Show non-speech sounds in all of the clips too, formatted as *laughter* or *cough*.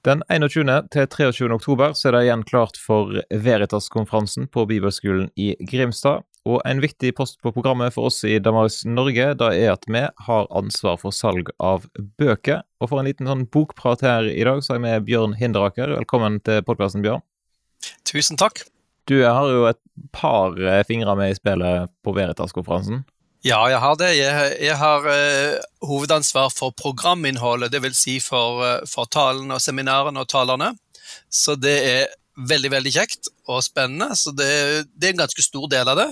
Den 21. til 23. oktober så er det igjen klart for Veritas-konferansen på Bibelskolen i Grimstad. Og en viktig post på programmet for oss i Damaris Norge da er at vi har ansvar for salg av bøker. Og for en liten sånn bokprat her i dag så har jeg med Bjørn Hinderaker. Velkommen til podkasten, Bjørn. Tusen takk. Du har jo et par fingre med i spillet på Veritas-konferansen. Ja, jeg har det. Jeg, jeg har uh, hovedansvar for programinnholdet, dvs. Si for, uh, for talen og seminarene og talerne. Så det er veldig veldig kjekt og spennende. så det, det, er en ganske stor del av det.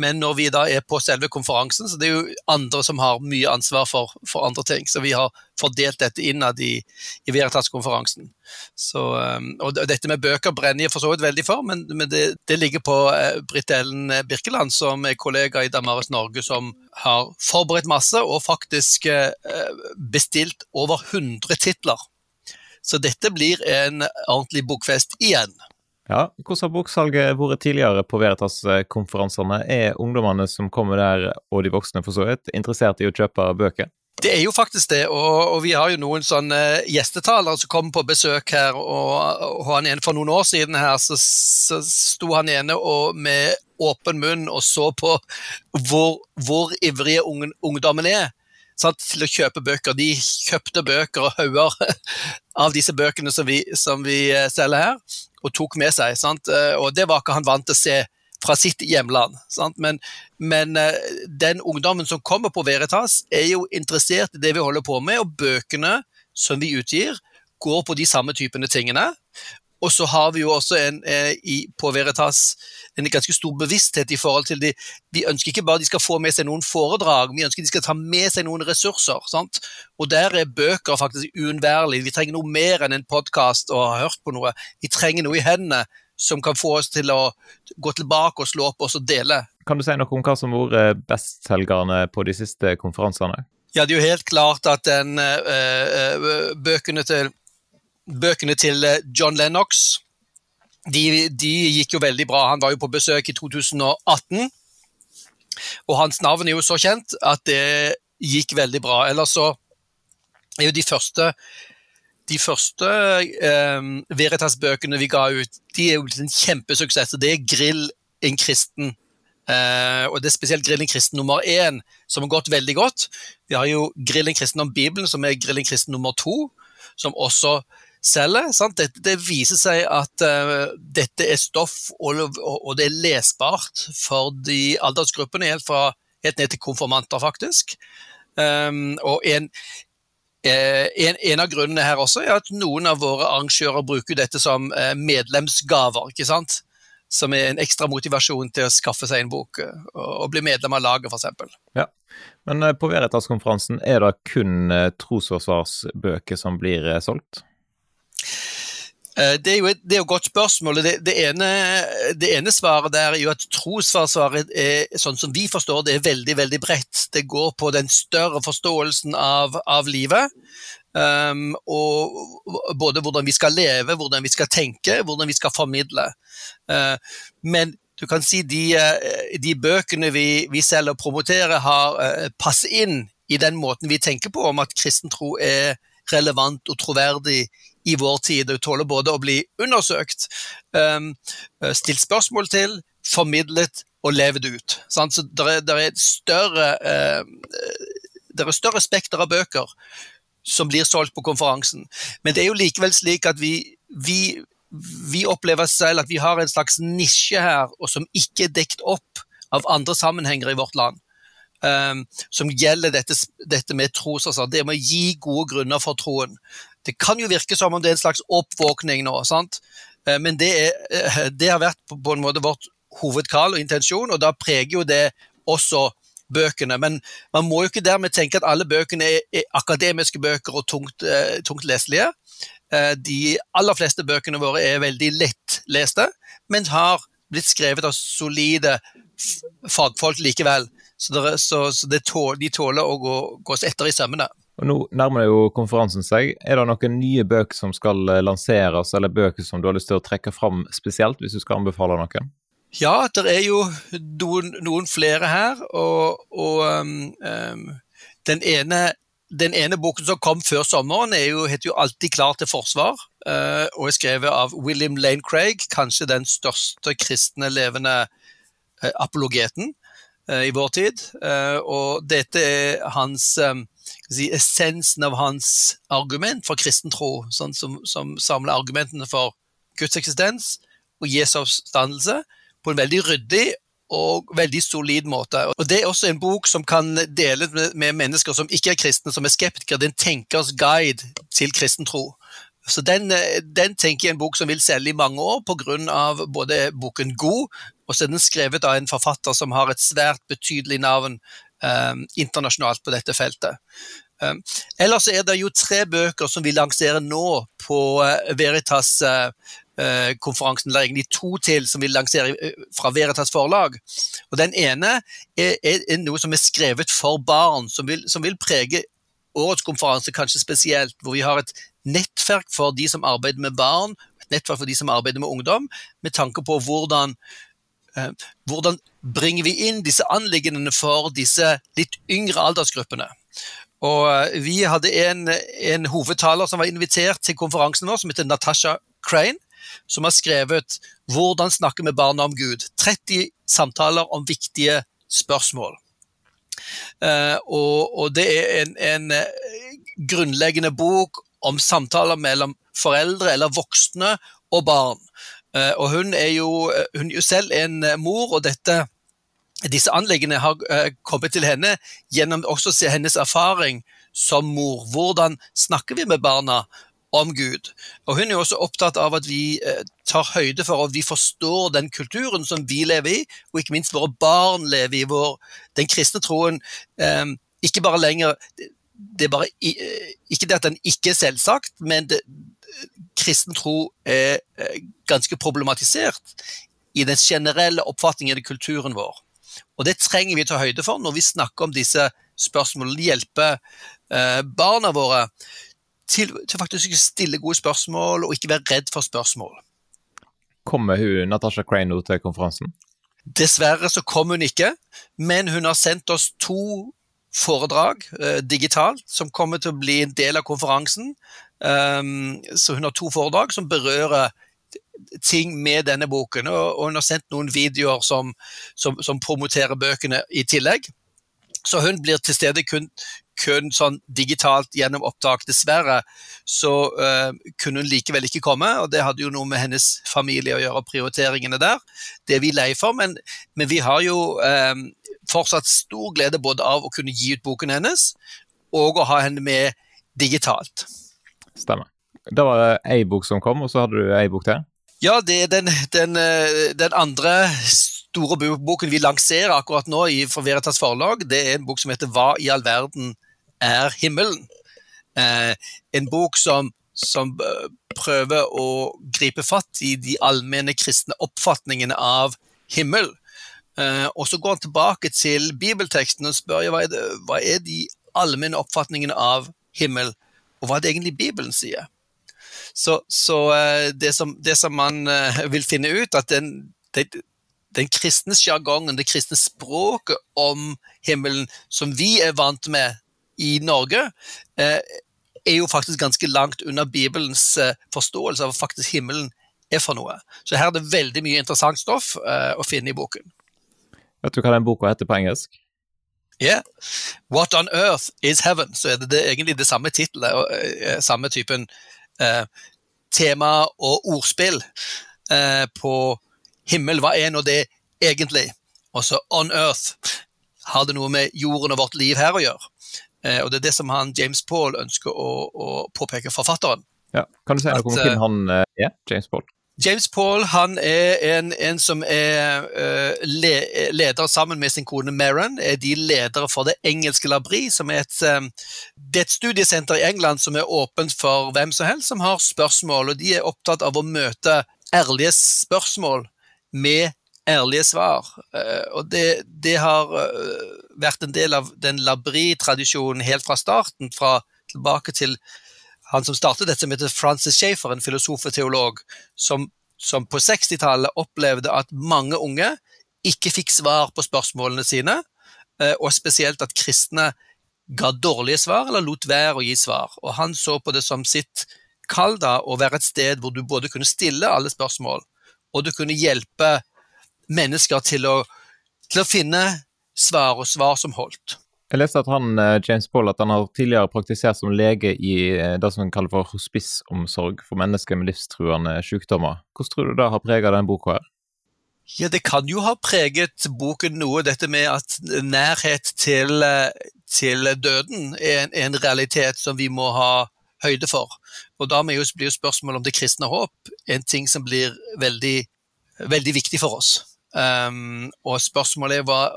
Men når vi da er på selve konferansen, så det er jo andre som har mye ansvar for, for andre ting. Så vi har fordelt dette innad i, i Veritas-konferansen. Um, og Dette med bøker brenner jeg for så vidt veldig for, men, men det, det, ligger på uh, Britt Ellen Birkeland, som er kollega i Damaris Norge, som har forberedt masse og faktisk uh, bestilt over 100 titler så dette blir en ordentlig bokfest igjen. Ja, Hvordan har boksalget vært tidligere på Veritas-konferansene? Er ungdommene som kommer der, og de voksne for så vidt, interessert i å kjøpe bøker? Det er jo faktisk det, og, og vi har jo noen sånne gjestetalere som kommer på besøk her. og, og han ene For noen år siden her, så, så sto han ene og med åpen munn og så på hvor, hvor ivrige ungdommen er sant, til å kjøpe bøker. De kjøpte bøker og hauger *laughs* av disse bøkene som vi, som vi, eh, selger her, og tok med seg. Sant? Eh, og det var ikke han vant til å se fra sitt hjemland. Men, men, eh, den ungdommen som kommer på Veritas, er jo interessert i det vi holder på med, og bøkene som vi utgir, går på de samme typene tingene. Og så har vi jo også en, eh, i, på Veritas en ganske stor bevissthet i forhold til de Vi ønsker ikke bare de skal få med seg noen foredrag, vi ønsker de skal ta med seg noen ressurser. Sant? Og der er bøker faktisk uunnværlig. Vi trenger noe mer enn en podkast og ha hørt på noe. Vi trenger noe i hendene som kan få oss til å gå tilbake og slå opp oss og dele. Kan du si noe om hva som har vært bestselgerne på de siste konferansene? Ja, det er jo helt klart at den, øh, bøkene til bøkene til eh, John Lennox de, de, gikk jo veldig bra. Han var jo på besøk i 2018. Og hans navn er jo så kjent at det gikk veldig bra. Ellers så er jo de første de første eh, Veritas-bøkene vi ga ut, de er jo en kjempesuksess. Det er 'Grill en kristen'. Eh, og det er spesielt 'Grill en kristen' nummer én, som har gått veldig godt. Vi har jo 'Grill en kristen' om Bibelen, som er 'Grill en kristen' nummer to, som også selger. Det, det, viser seg at uh, dette er stoff, og, og, det er lesbart for de aldersgruppene, helt, fra, helt ned til konfirmanter, faktisk. Um, og en, uh, en, en, av grunnene her også er at noen av våre arrangører bruker dette som uh, medlemsgaver. ikke sant? Som er en ekstra motivasjon til å skaffe seg en bok og, bli medlem av laget, f.eks. Ja. Men på Veritas-konferansen er det kun trosforsvarsbøker som blir solgt? Eh, det er jo et, det er et godt spørsmål. Det, det, ene, det, ene, svaret der er jo at trosforsvaret er sånn som vi forstår det, er veldig veldig bredt. Det går på den større forståelsen av, av livet. Um, og både hvordan vi skal leve, hvordan vi skal tenke, hvordan vi skal formidle. Uh, men du kan si de, eh, de bøkene vi, vi selger og promoterer, har uh, passer inn i den måten vi tenker på om at kristen tro er relevant og troverdig i vår tid. Det tåler både å bli undersøkt, um, stilt spørsmål til, formidlet og levd ut. Sant? Så det er, er, større, uh, det er større spekter av bøker som blir solgt på konferansen. Men det er jo likevel slik at vi, vi, vi opplever selv at vi har en slags nisje her, og som ikke er dekt opp av andre sammenhenger i vårt land. Um, som gjelder dette, dette med trosasser, det med å gi gode grunner for troen. Det kan jo virke som om det er en slags oppvåkning nå, sant? Eh, men det, er, eh, det har vært på en måte vårt hovedkall og intensjon, og da preger jo det også bøkene. Men man må jo ikke dermed tenke at alle bøkene er, akademiske bøker og tungt, uh, tungt, leselige. De aller fleste bøkene våre er veldig lettleste, men har blitt skrevet av solide fagfolk likevel. Så, det, så, så det tål, de tåler å gå, gås etter i sømmene. Og Nå nærmer det jo konferansen seg. Er det noen nye bøker som skal eh, lanseres, eller bøker som du har lyst til å trekke fram spesielt, hvis du skal anbefale noen? Ja, det er jo noen, noen flere her. Og, og um, um, den, ene, den, ene, boken som kom før sommeren, jo, heter jo 'Alltid klar til forsvar'. og er skrevet av William Lane Craig, kanskje den største kristne levende apologeten i vår tid. Og dette er hans si, essensen av hans argument for kristen tro, sånn som, som samler argumentene for Guds eksistens og Jesu oppstandelse på en veldig ryddig og veldig solid måte. Og Det er også en bok som kan deles med, mennesker som ikke er kristne, som er skeptikere. Det er en tenkers guide til kristen tro. Så den, den tenker jeg er en bok som vil selge i mange år pga. både boken god, og så er den skrevet av en forfatter som har et svært betydelig navn internasjonalt på dette feltet. Um, ellers er det jo tre bøker som vi lanserer nå på uh, Veritas Eh, konferansen, eller egentlig to til, som vi lanserer eh, fra Veritas forlag. Og Den ene er, er, er noe som er skrevet for barn, som vil, som vil, prege årets konferanse kanskje spesielt. Hvor vi har et nettverk for de som arbeider med barn, et nettverk for de som arbeider med ungdom, med tanke på hvordan eh, hvordan bringer vi inn disse anliggendene for disse litt yngre aldersgruppene? Og eh, Vi hadde en, en hovedtaler som var invitert til konferansen vår, som heter Natasha Crane som har skrevet 'Hvordan snakke med barna om Gud'. 30 samtaler om viktige spørsmål. Uh, og, og, det er en, en grunnleggende bok om samtaler mellom foreldre eller voksne og barn. Uh, og hun er, jo, hun er jo selv en mor, og dette, disse anleggene har kommet til henne gjennom også hennes erfaring som mor. Hvordan snakker vi med barna om Gud. Og Hun er også opptatt av at vi eh, tar høyde for at vi forstår den kulturen som vi lever i, og ikke minst våre barn lever i. Hvor den kristne troen eh, ikke bare lenger det er bare, eh, Ikke det at den ikke er selvsagt, men det, kristen tro er eh, ganske problematisert i den generelle oppfatningen i kulturen vår. Og Det trenger vi ta høyde for når vi snakker om disse spørsmålene. Hjelpe eh, barna våre til, til faktisk å stille gode spørsmål og ikke være redd for spørsmål. Kommer hun Natasha Crane til konferansen? Dessverre så kom hun ikke, men hun har sendt oss to foredrag eh, digitalt som kommer til å bli en del av konferansen. Um, så hun har to foredrag som berører ting med denne boken, og hun har sendt noen videoer som, som, som promoterer bøkene i tillegg. Så hun blir til stede kun, kun sånn digitalt gjennom opptak. Dessverre så uh, kunne hun likevel ikke komme, og det hadde jo noe med hennes familie å gjøre, prioriteringene der. Det er vi lei for, men, men vi har jo um, fortsatt stor glede både av å kunne gi ut boken hennes, og å ha henne med digitalt. Stemmer. Da var det ei bok som kom, og så hadde du ei bok til? Ja, det er den, den, eh, den andre store boken vi lanserer akkurat nå i For Veritas forlag. Det er en bok som heter 'Hva i all verden er himmelen. Eh, en bok som, som, eh, prøver å gripe fatt i de allmenne kristne oppfatningene av himmel. Eh, og så går han tilbake til bibelteksten og spør hva er, det, hva er de allmenne oppfatningene av himmel, og hva det egentlig Bibelen sier. Så, så eh, det, som, det, som, man eh, vil finne ut, at den, den, den kristne sjargongen, det kristne språket om himmelen som vi er vant med i Norge, eh, er jo faktisk ganske langt unna Bibelens forståelse av hva faktisk himmelen er for noe. Så her er det veldig mye interessant stoff å finne i boken. Vet du hva den boka heter på engelsk? Yeah. What on earth is heaven? Så er det, det egentlig det samme tittelet, samme typen eh, tema og ordspill eh, på himmel. Hva er nå det egentlig? Og så on earth. Har det noe med jorden og vårt liv her å gjøre? Eh, og Det er det som han James Paul ønsker å, å påpeke, forfatteren. Ja. Kan du si noe om hvem eh, han eh, er, James Paul? James Paul han er en, en som er uh, le, leder sammen med sin kone Maron. er De ledere for det engelske Labri, som er et, um, er et studiesenter i England som er åpent for hvem som helst som har spørsmål. og De er opptatt av å møte ærlige spørsmål med ærlige svar. Uh, og det, det har uh, vært en del av den Labri-tradisjonen helt fra starten, fra tilbake til han som startet dette, som heter Francis Schaefer, en filosof og teolog, som, som på 60-tallet opplevde at mange unge ikke fikk svar på spørsmålene sine, eh, og spesielt at kristne ga dårlige svar eller lot være å gi svar. Og Han så på det som sitt Kalda å være et sted hvor du både kunne stille alle spørsmål, og du kunne hjelpe mennesker til å, til å finne svar og svar som holdt. Jeg leste at han, eh, James Paul at han har tidligere praktisert som lege i eh, det som han kaller for hospiceomsorg for mennesker med livstruende sykdommer. Hvordan tror du det har preget den boka? her? Ja, Det kan jo ha preget boken noe, dette med at nærhet til, eh, til døden er en, en, realitet som vi må ha høyde for. Og Da blir jo spørsmålet om det kristne håp en ting som blir veldig, veldig viktig for oss. Um, og spørsmålet er hva,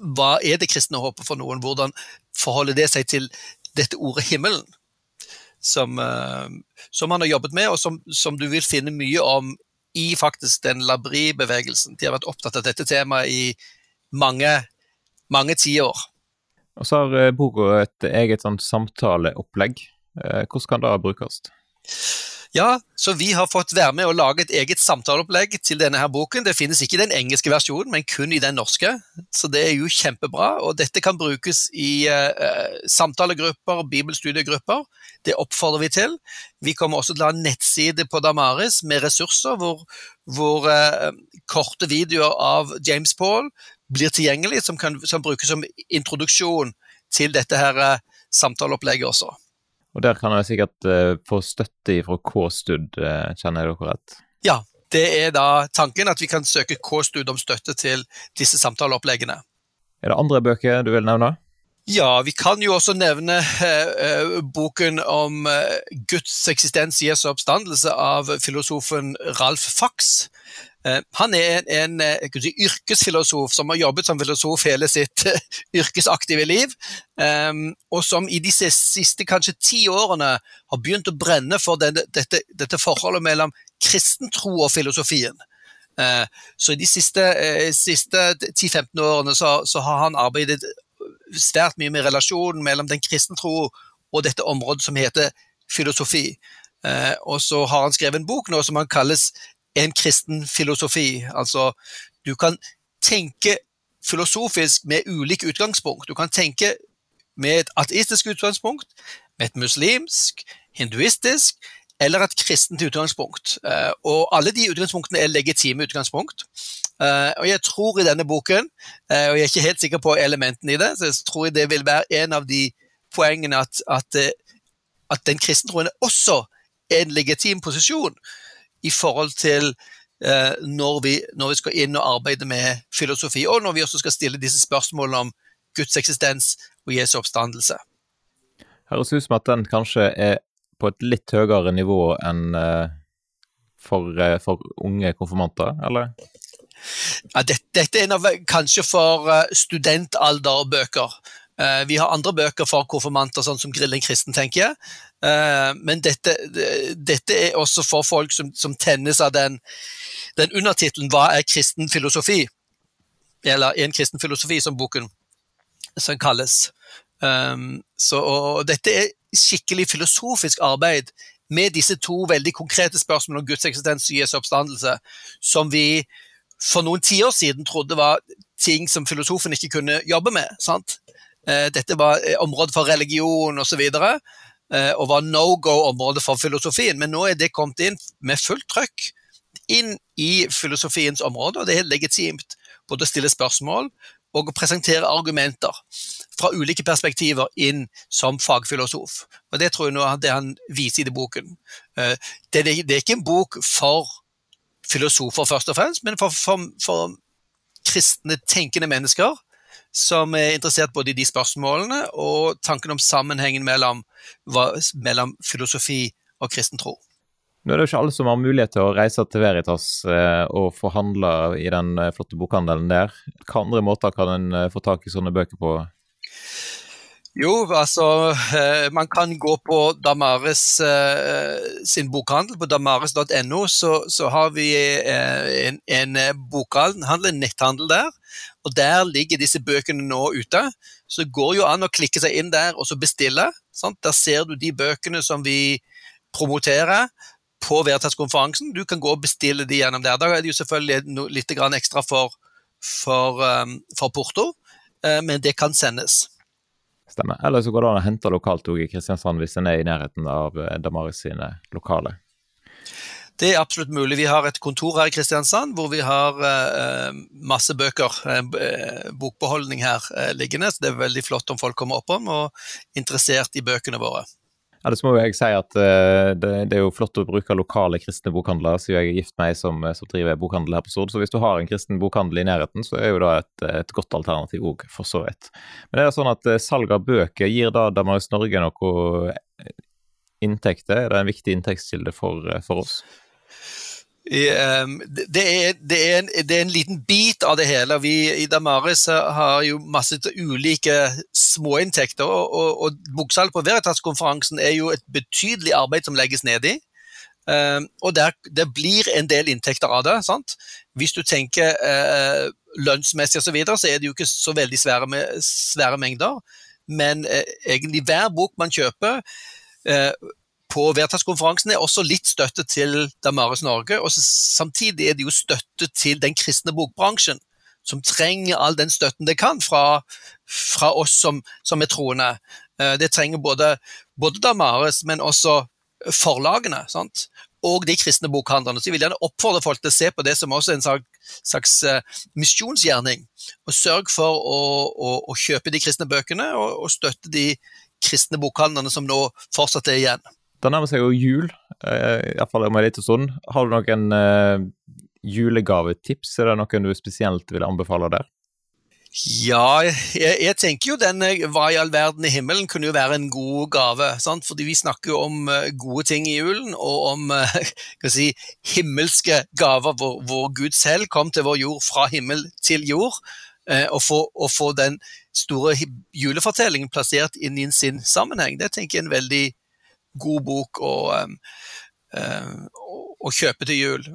hva er det kristne håpet for noen? Hvordan forholder det seg til dette ordet himmelen? Som, uh, som han har jobbet med, og som, som, du vil finne mye om i faktisk den labri-bevegelsen. De har vært opptatt av dette temaet i mange, mange tiår. Og så har uh, boka et eget sånn samtaleopplegg. Uh, hvordan kan det brukes? Ja, så vi har fått være med og lage et eget samtaleopplegg til denne her boken. Det finnes ikke i den engelske versjonen, men kun i den norske. Så det er jo kjempebra. Og dette kan brukes i uh, samtalegrupper, bibelstudiegrupper. Det oppfordrer vi til. Vi kommer også til å ha en nettside på Damaris med ressurser hvor, hvor uh, korte videoer av James Paul blir tilgjengelig, som kan som brukes som introduksjon til dette her uh, samtaleopplegget også. Og der kan jeg sikkert uh, få støtte fra K-Stud, uh, kjenner jeg dere rett? Ja, det er da tanken at vi kan søke K-Stud om støtte til disse samtaleoppleggene. Er det andre bøker du vil nevne? Ja, vi kan jo også nevne uh, boken om Guds eksistens, Jesu oppstandelse av filosofen Ralf Fax. Eh, han er en, en eh, si, yrkesfilosof som har jobbet som filosof hele sitt uh, yrkesaktive liv, um, og som i disse siste kanskje ti årene har begynt å brenne for denne, dette, dette, forholdet mellom kristentro og filosofien. Så i de siste, siste 10-15 årene så, så, har han arbeidet svært mye med relasjonen mellom den kristne tro og dette området som heter filosofi. og så har han skrevet en bok nå som han kalles en kristen filosofi. Altså, du kan tenke filosofisk med ulike utgangspunkt. Du kan tenke med et ateistisk utgangspunkt, med et muslimsk, hinduistisk eller et kristent utgangspunkt. Eh, og alle de utgangspunktene er legitime utgangspunkt. Eh, og jeg tror i denne boken, eh, og jeg er ikke helt sikker på elementene i det, så jeg tror det vil være en av de poengene at, at, at den kristentroen er også en legitim posisjon i forhold til eh, når, vi, når, vi, skal inn og arbeide med filosofi, og når vi også skal stille disse spørsmålene om Guds eksistens og Jesu oppstandelse. Høres ut som at den kanskje er på et litt høyere nivå enn eh, for, eh, for, unge konfirmanter, eller? Ja, dette, dette er en av kanskje for uh, studentalderbøker. Uh, vi har andre bøker for konfirmanter, sånn som Grilling kristen, tenker jeg. Uh, men dette, dette, er også for folk som, som tennes av den, den undertittelen 'Hva er kristen filosofi?' Eller 'En kristen filosofi', som boken som kalles. Um, så, og, dette er skikkelig filosofisk arbeid med disse to veldig konkrete spørsmålene om Guds eksistens og Jesu oppstandelse, som vi for noen tiår siden trodde var ting som filosofen ikke kunne jobbe med. sant? Eh, dette var område området for religion osv. Og, eh, og var no go-område for filosofien. Men nå er det kommet inn med fullt trøkk inn i filosofiens område, og det er legitimt både å stille spørsmål og å presentere argumenter fra ulike perspektiver inn som fagfilosof. Og Det tror jeg nå er det han viser i det boken. Det er ikke en bok for filosofer først og fremst, men for, for, for kristne, tenkende mennesker som er interessert både i de spørsmålene og tanken om sammenhengen mellom, mellom filosofi og kristen tro. Nå er det jo ikke alle som har mulighet til å reise til Veritas eh, og forhandle i den eh, flotte bokhandelen der. Hvilke andre måter kan en eh, få tak i sånne bøker på? Jo, altså man kan gå på Damaris sin bokhandel. På damaris.no så, så, har vi en, en bokhandel, netthandel der. Og Der ligger disse bøkene nå ute. Så det går jo an å klikke seg inn der og så bestille. Sant? Der ser du de bøkene som vi promoterer på Veritas-konferansen. Du kan gå og bestille de gjennom der. Da er det jo selvfølgelig litt ekstra for, for, um, for porto, uh, men det kan sendes. Stemmer. Eller så går det an å hente lokalt òg i Kristiansand hvis en er i nærheten av eh, Damaris sine lokaler. Det er absolutt mulig. Vi har et kontor her i Kristiansand hvor vi har eh, masse bøker, eh, bokbeholdning her eh, liggende. Så det er veldig flott om folk kommer oppom og er interessert i bøkene våre. Ja, det må jeg si at uh, det, det, er jo flott å bruke lokale kristne bokhandlere, siden jeg er gift med ei som, som, driver bokhandel her på Stord. Så hvis du har en kristen bokhandel i nærheten, så er jo det et, et godt alternativ òg, for så vidt. Men det er sånn at salg av bøker gir da Damaris Norge noe inntekter? Er det en viktig inntektskilde for, for oss? Ehm, det er, det, er en, det er, en, liten bit av det hele. Vi i Damaris har jo masse ulike småinntekter. Og, og, og Boksalg på Veritas-konferansen er jo et betydelig arbeid som legges ned i. Um, og der, det blir en del inntekter av det. sant? Hvis du tenker uh, lønnsmessig osv., så, videre, så er det jo ikke så veldig svære, med, svære mengder. Men uh, egentlig hver bok man kjøper uh, på Veritas-konferansen er også litt støtte til Damaris Norge. og Samtidig er det jo støtte til den kristne bokbransjen, som trenger all den støtten det kan fra, fra oss som, som, er troende. Eh, det trenger både, både Damaris, men også forlagene. Sant? Og de kristne bokhandlerne. Så jeg vil gjerne oppfordre folk til å se på det som også en slags, slags uh, misjonsgjerning. Og sørg for å, å, å, kjøpe de kristne bøkene, og, og støtte de kristne bokhandlerne som nå fortsatt er igjen. Det nærmer seg jo jul, uh, iallfall om en liten stund. Har du noen uh, julegavetips? Er det noen du spesielt vil anbefale der? Ja, jeg, jeg, tenker jo den eh, Hva i all verden i himmelen kunne jo være en god gave. Sant? Fordi vi snakker jo om gode ting i julen, og om *laughs* si, himmelske gaver hvor, hvor, Gud selv kom til vår jord fra himmel til jord. Og få, og få den store julefortellingen plassert inn i sin sammenheng. Det tenker jeg er en veldig god bok å, um, å kjøpe til jul.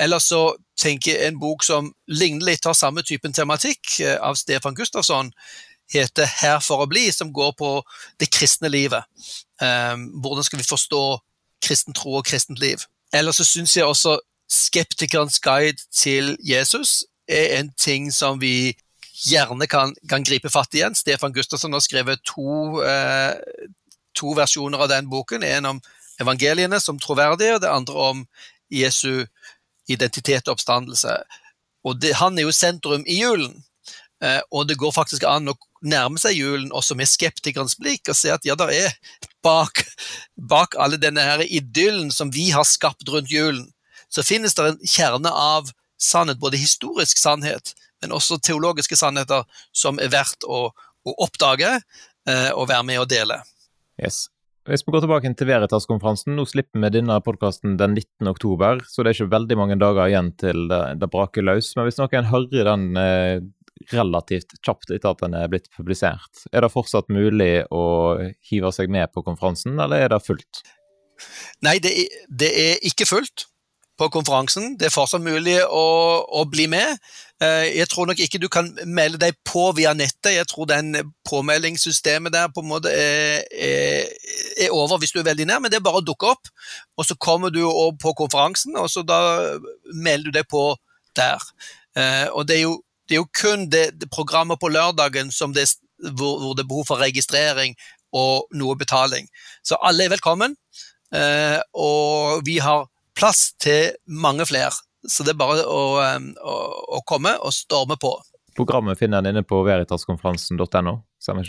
Ellers så tenker jeg en bok som ligner litt, har samme typen tematikk, uh, av Stefan Gustafsson, heter 'Her for å bli', som går på det kristne livet. Hvordan skal vi forstå kristen tro og kristent liv? Ellers så syns jeg også 'Skeptikerens guide til Jesus' er en ting som vi gjerne kan, kan gripe fatt i igjen. Stefan Gustafsson har skrevet to, eh, to versjoner av den boken. En om evangeliene som troverdige, og det andre om Jesu identitet og oppstandelse. Og det, Han er jo sentrum i julen, eh, og det går faktisk an å nærme seg julen også med skeptikerens blikk og se at ja, der er bak, bak alle denne her idyllen som vi har skapt rundt julen, så finnes det en kjerne av sannhet, både historisk sannhet, men også teologiske sannheter som er verdt å, å oppdage eh, og være med å dele. Yes. Hvis vi går tilbake til Veritas-konferansen, nå slipper vi denne podkasten den 19. oktober, så det er ikke veldig mange dager igjen til det, det braker løs. Men hvis noen hører den eh, relativt kjapt etter at den er blitt publisert, er det fortsatt mulig å hive seg med på konferansen, eller er det fullt? Nei, det er, det er ikke fullt på konferansen. Det er fortsatt mulig å, å, bli med. Eh, jeg tror nok ikke du kan melde deg på via nettet. Jeg tror den påmeldingssystemet der på en måte er, er, er, over hvis du er veldig nær, men det er bare å dukke opp. Og så kommer du på konferansen, og så da melder du deg på der. Eh, og det er jo, det er jo kun det, det programmet på lørdagen det, hvor, hvor, det er behov for registrering og noe betaling. Så alle er velkommen. Eh, og vi har plass til mange flere. Så det er bare å, å, å komme og storme på. Programmet finner en inne på veritaskonferansen.no?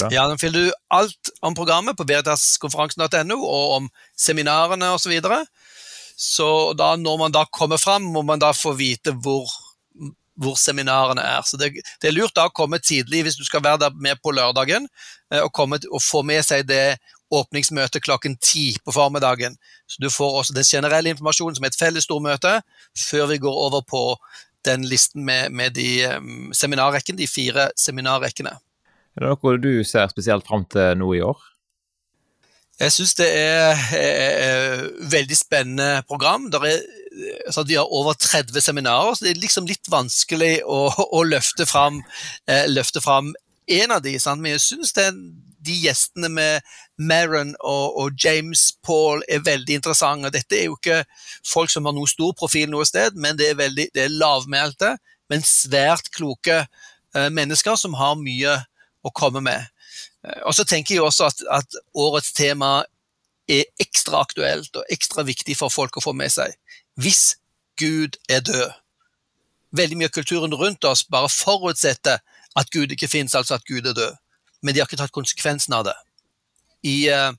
Ja, den finner du alt om programmet på veritaskonferansen.no, og om seminarene osv. Så, videre. så da, når man da kommer fram, må man da få vite hvor, hvor seminarene er. Så det, det, er lurt da å komme tidlig hvis du skal være der med på lørdagen, eh, og, komme, og få med seg det åpningsmøte klokken ti på formiddagen. Så du får også den generelle informasjonen som er et felles stormøte, før vi går over på den listen med, med de um, seminarrekken, de fire seminarrekkene. Er det noe du ser spesielt fram til nå i år? Jeg syns det er, et veldig spennende program. Er, altså vi har over 30 seminarer, så det er liksom litt vanskelig å, å løfte, fram, eh, en av de, sant? men jeg syns de gjestene med Maron og, og, James Paul er veldig interessante. Dette er jo ikke folk som har noen stor profil noe sted, men det er, veldig, det er lavmælte, men svært kloke uh, mennesker som har mye å komme med. Eh, og så tenker jeg også at, at, årets tema er ekstra aktuelt og ekstra viktig for folk å få med seg. Hvis Gud er død. Veldig mye av kulturen rundt oss bare forutsetter at Gud ikke finnes, altså at Gud er død. Men de har ikke tatt konsekvensen av det. I, uh,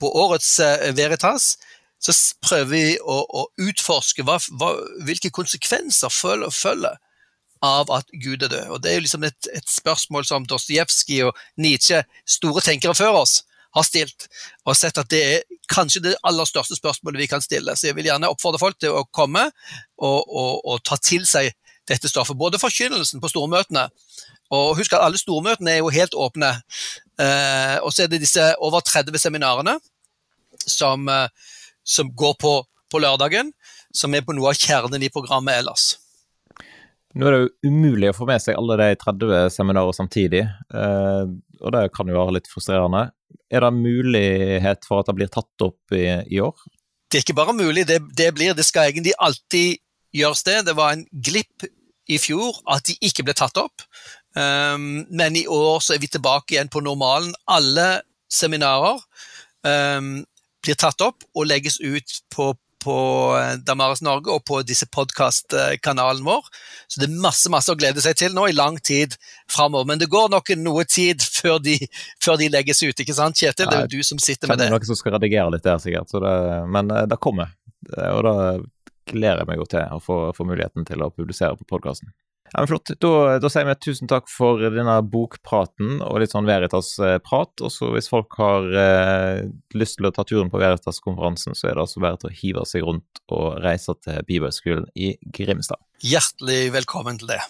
på årets uh, Veritas så prøver vi å, å utforske hva, hva, hvilke konsekvenser følger, følger, av at Gud er død. Og Det er jo liksom et, et spørsmål som Dostojevskij og Nietzsche, store tenkere før oss, har stilt, og sett at det er kanskje det aller største spørsmålet vi kan stille. Så jeg vil gjerne oppfordre folk til å komme og, og, og ta til seg dette stoffet. Både forkynnelsen på stormøtene, og husk at alle stormøtene er jo helt åpne. Eh, og så er det disse over 30 seminarene som, eh, som går på, på lørdagen, som er på noe av kjernen i programmet ellers. Nå er det jo umulig å få med seg alle de 30 seminarer samtidig, eh, og det kan jo være litt frustrerende. Er det mulighet for at det blir tatt opp i, i år? Det er ikke bare mulig, det, det, blir, det skal egentlig alltid gjøres det. Det var en glipp i fjor at de ikke ble tatt opp, um, men i år så er vi tilbake igjen på normalen. Alle seminarer um, blir tatt opp og legges ut på på eh, Damaris Norge og på disse podkastkanalen vår. Så det er masse masse å glede seg til nå i lang tid framover. Men det går nok noe tid *laughs* før de, før de legges ut, ikke sant Kjetil? Det er jo du som sitter med det. Det er noen som skal redigere litt der, sikkert. Det, men eh, det kommer. Og da gleder jeg meg jo til å få, få muligheten til å publisere på podkasten. Ja, men Flott. Da, da, sier vi tusen takk for denne bokpraten og litt sånn Veritas-prat. Og så hvis folk har eh, lyst til å ta turen på Veritas-konferansen, så er det altså bare til å hive seg rundt og reise til Bibelskolen i Grimstad. Hjertelig velkommen til det.